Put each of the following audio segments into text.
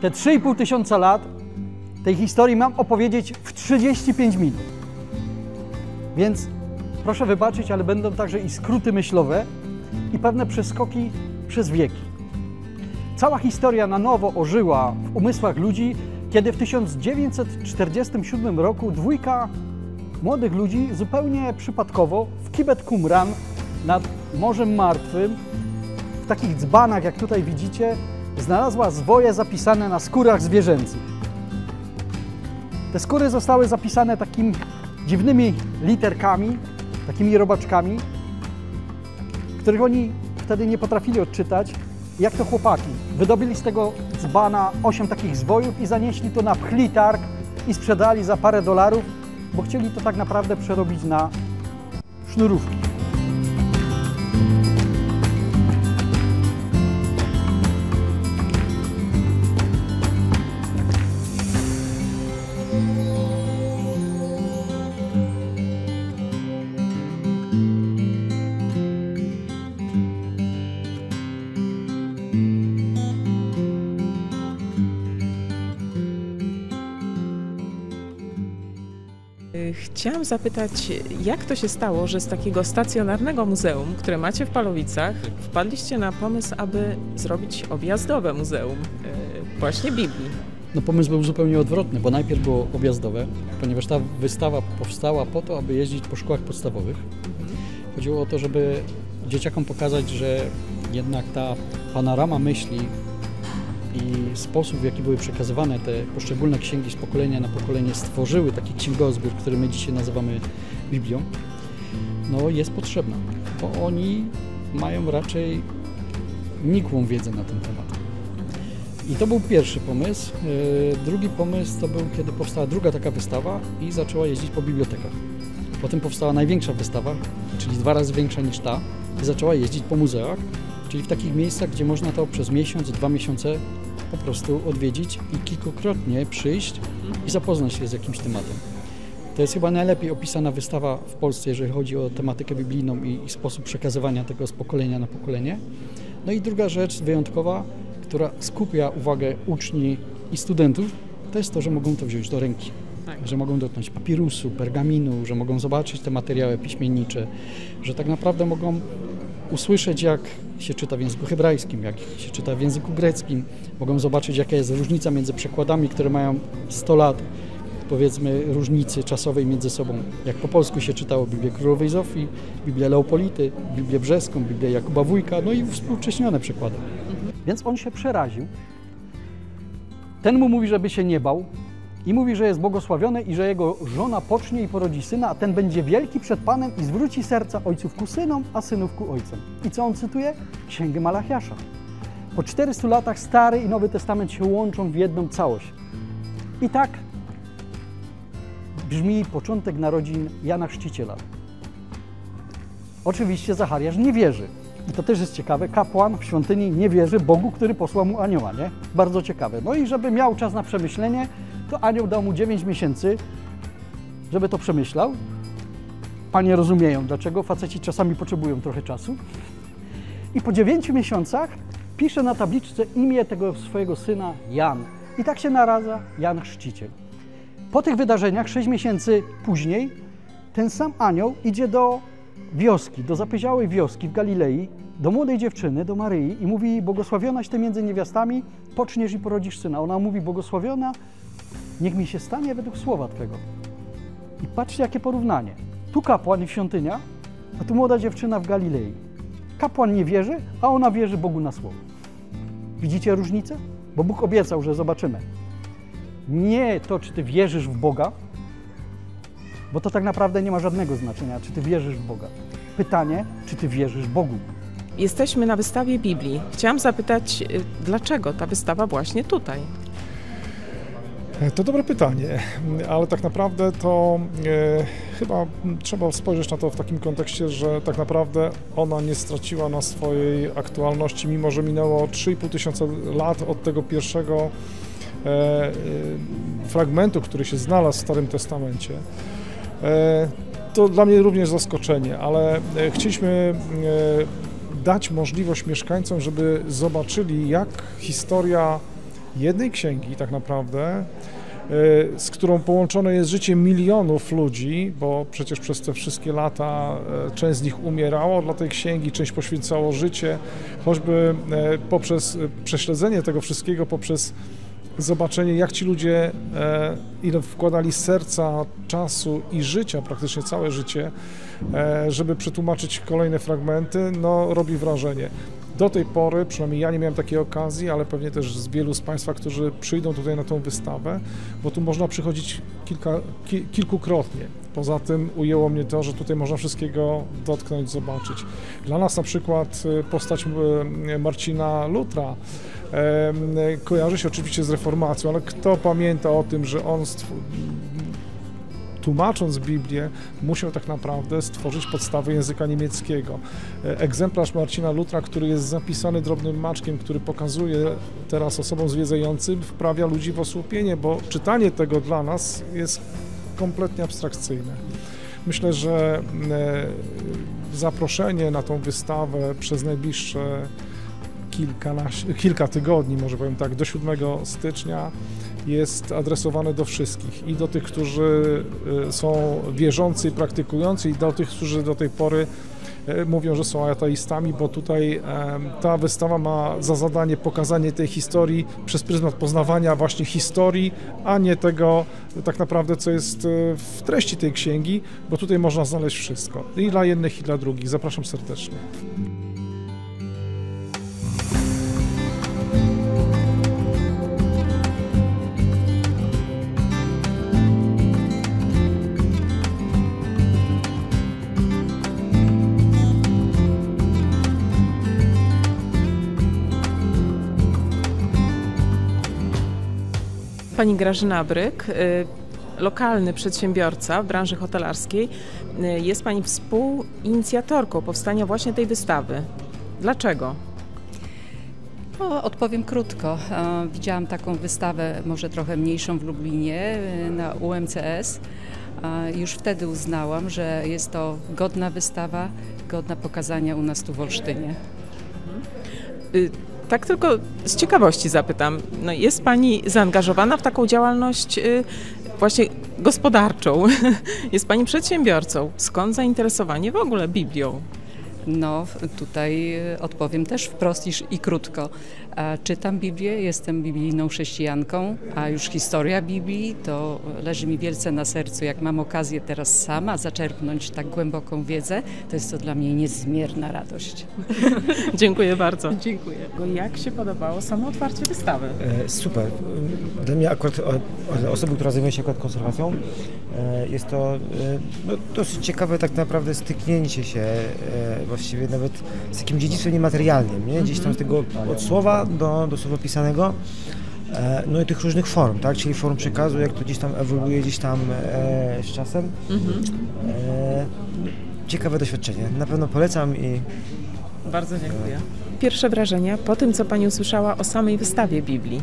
te 3,5 tysiąca lat tej historii mam opowiedzieć w 35 minut. Więc proszę wybaczyć, ale będą także i skróty myślowe i pewne przeskoki przez wieki. Cała historia na nowo ożyła w umysłach ludzi, kiedy w 1947 roku dwójka młodych ludzi zupełnie przypadkowo w Kibet Qumran nad Morzem Martwym, w takich dzbanach, jak tutaj widzicie, znalazła zwoje zapisane na skórach zwierzęcych. Te skóry zostały zapisane takimi dziwnymi literkami, takimi robaczkami, których oni wtedy nie potrafili odczytać. Jak to chłopaki? Wydobili z tego dzbana osiem takich zwojów i zanieśli to na pchli targ i sprzedali za parę dolarów, bo chcieli to tak naprawdę przerobić na sznurówki. Chciałam zapytać, jak to się stało, że z takiego stacjonarnego muzeum, które macie w Palowicach, wpadliście na pomysł, aby zrobić objazdowe muzeum e, właśnie Biblii? No pomysł był zupełnie odwrotny, bo najpierw było objazdowe, ponieważ ta wystawa powstała po to, aby jeździć po szkołach podstawowych. Chodziło o to, żeby dzieciakom pokazać, że jednak ta panorama myśli i sposób, w jaki były przekazywane te poszczególne księgi z pokolenia na pokolenie stworzyły taki księgozbiór, który my dzisiaj nazywamy Biblią, no jest potrzebna, bo oni mają raczej nikłą wiedzę na ten temat. I to był pierwszy pomysł. Yy, Drugi pomysł to był, kiedy powstała druga taka wystawa i zaczęła jeździć po bibliotekach. Potem powstała największa wystawa, czyli dwa razy większa niż ta, i zaczęła jeździć po muzeach, czyli w takich miejscach, gdzie można to przez miesiąc, dwa miesiące po prostu odwiedzić i kilkukrotnie przyjść i zapoznać się z jakimś tematem. To jest chyba najlepiej opisana wystawa w Polsce, jeżeli chodzi o tematykę biblijną i, i sposób przekazywania tego z pokolenia na pokolenie. No i druga rzecz wyjątkowa, która skupia uwagę uczni i studentów, to jest to, że mogą to wziąć do ręki. Tak. Że mogą dotknąć papirusu, pergaminu, że mogą zobaczyć te materiały piśmiennicze, że tak naprawdę mogą usłyszeć, jak się czyta w języku hebrajskim, jak się czyta w języku greckim. Mogą zobaczyć, jaka jest różnica między przekładami, które mają 100 lat, powiedzmy, różnicy czasowej między sobą. Jak po polsku się czytało Biblię Królowej Zofii, Biblię Leopolity, Biblię Brzeską, Biblię Jakuba Wójka, no i współcześnione przekłady. Więc on się przeraził. Ten mu mówi, żeby się nie bał i mówi, że jest błogosławiony i że jego żona pocznie i porodzi syna, a ten będzie wielki przed Panem i zwróci serca ojców ku synom, a synów ku ojcom. I co on cytuje? Księgę Malachiasza. Po 400 latach Stary i Nowy Testament się łączą w jedną całość. I tak brzmi początek narodzin Jana Chrzciciela. Oczywiście Zachariasz nie wierzy. I to też jest ciekawe. Kapłan w świątyni nie wierzy Bogu, który posłał mu anioła, nie? Bardzo ciekawe. No i żeby miał czas na przemyślenie, to anioł dał mu 9 miesięcy, żeby to przemyślał. Panie rozumieją, dlaczego faceci czasami potrzebują trochę czasu. I po 9 miesiącach pisze na tabliczce imię tego swojego syna Jan. I tak się naradza Jan Chrzciciel. Po tych wydarzeniach, 6 miesięcy później, ten sam anioł idzie do wioski, do zapyziałej wioski w Galilei, do młodej dziewczyny, do Maryi i mówi, błogosławionaś Ty między niewiastami, poczniesz i porodzisz syna. Ona mówi, błogosławiona, niech mi się stanie według słowa Twego. I patrzcie, jakie porównanie. Tu kapłan i świątynia, a tu młoda dziewczyna w Galilei. Kapłan nie wierzy, a ona wierzy Bogu na słowo. Widzicie różnicę? Bo Bóg obiecał, że zobaczymy. Nie to, czy Ty wierzysz w Boga, bo to tak naprawdę nie ma żadnego znaczenia, czy Ty wierzysz w Boga. Pytanie, czy Ty wierzysz Bogu. Jesteśmy na wystawie Biblii. Chciałam zapytać, y, dlaczego ta wystawa właśnie tutaj? To dobre pytanie, ale tak naprawdę to e, chyba trzeba spojrzeć na to w takim kontekście, że tak naprawdę ona nie straciła na swojej aktualności, mimo że minęło 3,5 tysiąca lat od tego pierwszego e, e, fragmentu, który się znalazł w Starym Testamencie. E, to dla mnie również zaskoczenie, ale e, chcieliśmy dać możliwość mieszkańcom, żeby zobaczyli, jak historia jednej księgi tak naprawdę, z którą połączone jest życie milionów ludzi, bo przecież przez te wszystkie lata część z nich umierało dla tej księgi, część poświęcało życie, choćby poprzez prześledzenie tego wszystkiego, poprzez zobaczenie, jak ci ludzie, ile wkładali serca, czasu i życia, praktycznie całe życie, żeby przetłumaczyć kolejne fragmenty, no robi wrażenie. Do tej pory, przynajmniej ja nie miałem takiej okazji, ale pewnie też z wielu z Państwa, którzy przyjdą tutaj na tą wystawę, bo tu można przychodzić kilka, ki, kilkukrotnie. Poza tym ujęło mnie to, że tutaj można wszystkiego dotknąć, zobaczyć. Dla nas na przykład e, postać Marcina Lutra, kojarzy się oczywiście z reformacją, ale kto pamięta o tym, że on tłumacząc Biblię, musiał tak naprawdę stworzyć podstawy języka niemieckiego. E, egzemplarz Marcina Lutra, który jest zapisany drobnym maczkiem, który pokazuje teraz osobom zwiedzającym, wprawia ludzi w osłupienie, bo czytanie tego dla nas jest kompletnie abstrakcyjne. Myślę, że e, zaproszenie na tą wystawę przez najbliższe kilka tygodni, może powiem tak, do 7 stycznia jest adresowane do wszystkich i do tych, którzy y, są wierzący i praktykujący i do tych, którzy do tej pory y, mówią, że są ateistami, bo tutaj ta wystawa ma za zadanie pokazanie tej historii przez pryzmat poznawania właśnie historii, a nie tego tak naprawdę, co jest w treści tej księgi, bo tutaj można znaleźć wszystko. I dla jednych, i dla drugich. Zapraszam serdecznie. Pani Grażyna Bryk, y, lokalny przedsiębiorca w branży hotelarskiej. Y, jest pani współinicjatorką powstania właśnie tej wystawy. Dlaczego? No, odpowiem krótko. Widziałam taką wystawę, może trochę mniejszą w Lublinie y, na UMCS. Już wtedy uznałam, że jest to godna wystawa, godna pokazania u nas tu w Olsztynie. Tak tylko z ciekawości zapytam, no jest Pani zaangażowana w taką działalność y, właśnie gospodarczą, jest Pani przedsiębiorcą. Skąd zainteresowanie w ogóle Biblią? No, tutaj odpowiem też wprost i, i krótko. Czytam Biblię, jestem biblijną chrześcijanką, a już historia Biblii to leży mi wielce na sercu. Jak mam okazję teraz sama zaczerpnąć tak głęboką wiedzę, to jest to dla mnie niezmierna radość. Dziękuję bardzo. Dziękuję. Jak się podobało samo otwarcie wystawy? E, super. Dla mnie akurat, osoby, która zajmuje się akurat konserwacją, e, jest to e, no, dosyć ciekawe tak naprawdę styknięcie się właściwie nawet z takim dziedzictwem niematerialnym, nie? gdzieś tam z tego od słowa do, do słowa pisanego, e, no i tych różnych form, tak? Czyli form przekazu, jak to gdzieś tam ewoluuje gdzieś tam e, z czasem. Mhm. E, ciekawe doświadczenie. Na pewno polecam i... Bardzo dziękuję. Pierwsze wrażenia po tym, co Pani usłyszała o samej wystawie Biblii.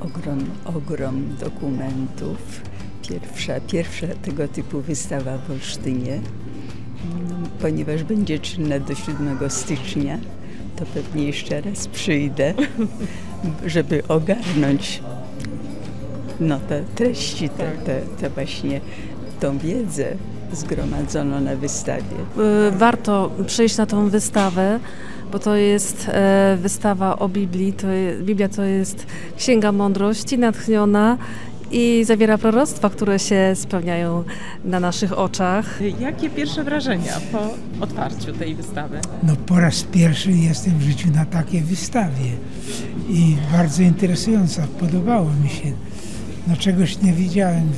Ogrom, ogrom dokumentów. Pierwsza, pierwsza tego typu wystawa w Olsztynie, ponieważ będzie czynna do 7 stycznia to pewnie jeszcze raz przyjdę, żeby ogarnąć no, te treści, te, te, te właśnie tą wiedzę zgromadzoną na wystawie. Y, warto przyjść na tą wystawę, bo to jest e, wystawa o Biblii. To jest, Biblia to jest księga mądrości natchniona i zawiera proroctwa, które się spełniają na naszych oczach. Jakie pierwsze wrażenia po otwarciu tej wystawy? No po raz pierwszy jestem w życiu na takiej wystawie i bardzo interesująca, podobało mi się. No czegoś nie widziałem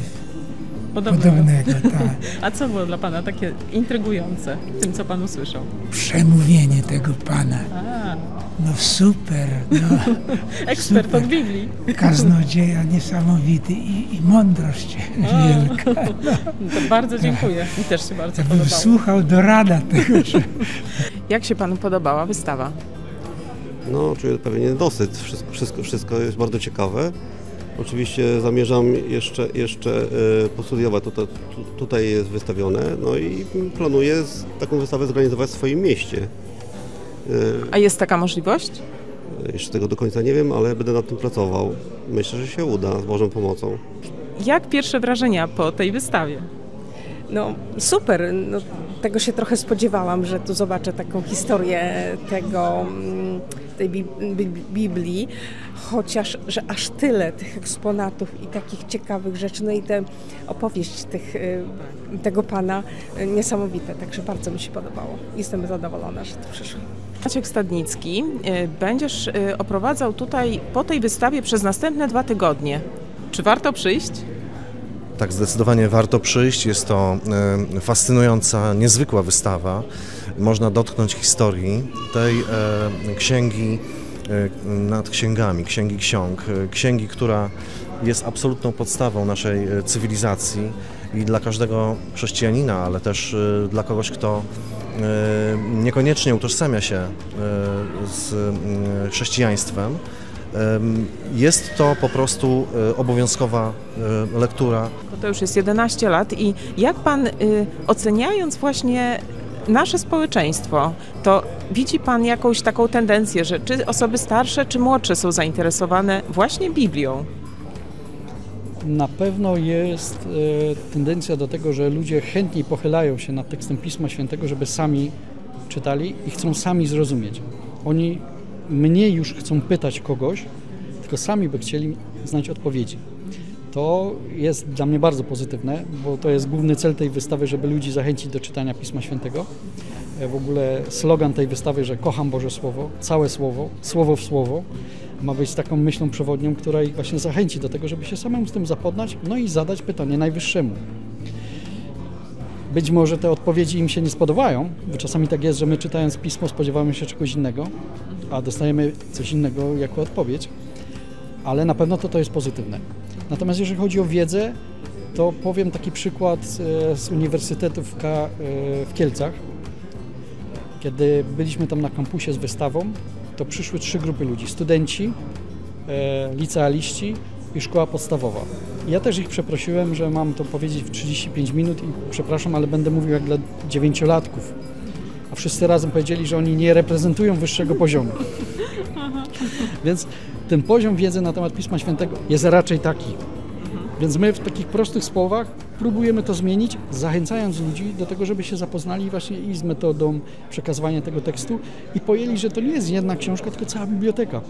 podobnego. podobnego tak. A co było dla Pana takie intrygujące w tym, co Pan usłyszał? Przemówienie tego Pana. A. No super. No, Ekspert super. od Biblii. Kaznodzieja niesamowity i, i mądrość A. wielka. No. To bardzo dziękuję. Mi też się bardzo podobało. słuchał do rada tego. Że... Jak się Panu podobała wystawa? No, czuję pewien dosyć. Wszystko, wszystko, wszystko jest bardzo ciekawe. Oczywiście zamierzam jeszcze, jeszcze e, postudiować, tutaj, tutaj jest wystawione, no i planuję taką wystawę zorganizować w swoim mieście. A jest taka możliwość? Jeszcze tego do końca nie wiem, ale będę nad tym pracował. Myślę, że się uda z Bożą pomocą. Jak pierwsze wrażenia po tej wystawie? No super, no, tego się trochę spodziewałam, że tu zobaczę taką historię tego, mm, tej bi- bi- Biblii, chociaż, że aż tyle tych eksponatów i takich ciekawych rzeczy, no i tę opowieść tych, y, tego pana y, niesamowite, także bardzo mi się podobało. Jestem zadowolona, że tu przyszłam. Maciek Stadnicki, y, będziesz oprowadzał tutaj po tej wystawie przez następne dwa tygodnie. Czy warto przyjść? Tak, zdecydowanie warto przyjść. Jest to fascynująca, niezwykła wystawa. Można dotknąć historii tej e, księgi e, nad księgami, księgi ksiąg, e, księgi, która jest absolutną podstawą naszej cywilizacji i dla każdego chrześcijanina, ale też dla kogoś, kto niekoniecznie utożsamia się z chrześcijaństwem. Em, Jest to po prostu obowiązkowa lektura. To już jest 11 lat i jak pan y, oceniając właśnie nasze społeczeństwo, to widzi pan jakąś taką tendencję, że czy osoby starsze, czy młodsze są zainteresowane właśnie Biblią? Na pewno jest e, tendencja do tego, że ludzie chętniej pochylają się nad tekstem Pisma Świętego, żeby sami czytali i chcą sami zrozumieć. Oni mniej już chcą pytać kogoś, tylko sami by chcieli znać odpowiedzi. To jest dla mnie bardzo pozytywne, bo to jest główny cel tej wystawy, żeby ludzi zachęcić do czytania Pisma Świętego. E, W ogóle slogan tej wystawy, że kocham Boże Słowo, całe Słowo, Słowo w Słowo, ma być taką myślą przewodnią, która ich właśnie zachęci do tego, żeby się samemu z tym zapoznać, no i zadać pytanie Najwyższemu. Być może te odpowiedzi im się nie spodobają, bo czasami tak jest, że my czytając pismo spodziewamy się czegoś innego, a dostajemy coś innego jako odpowiedź, ale na pewno to, to jest pozytywne. Natomiast jeżeli chodzi o wiedzę, to powiem taki przykład e, z Uniwersytetu w, e, w Kielcach. Kiedy byliśmy tam na kampusie z wystawą, to przyszły trzy grupy ludzi. Studenci, e, licealiści i szkoła podstawowa. Ja też ich przeprosiłem, że mam to powiedzieć w 35 minut i przepraszam, ale będę mówił jak dla dziewięciolatków. A wszyscy razem powiedzieli, że oni nie reprezentują wyższego poziomu. Więc ten poziom wiedzy na temat Pisma Świętego jest raczej taki. Więc my w takich prostych słowach próbujemy to zmienić, zachęcając ludzi do tego, żeby się zapoznali właśnie i z metodą przekazywania tego tekstu i pojęli, że to nie jest jedna książka, tylko cała biblioteka.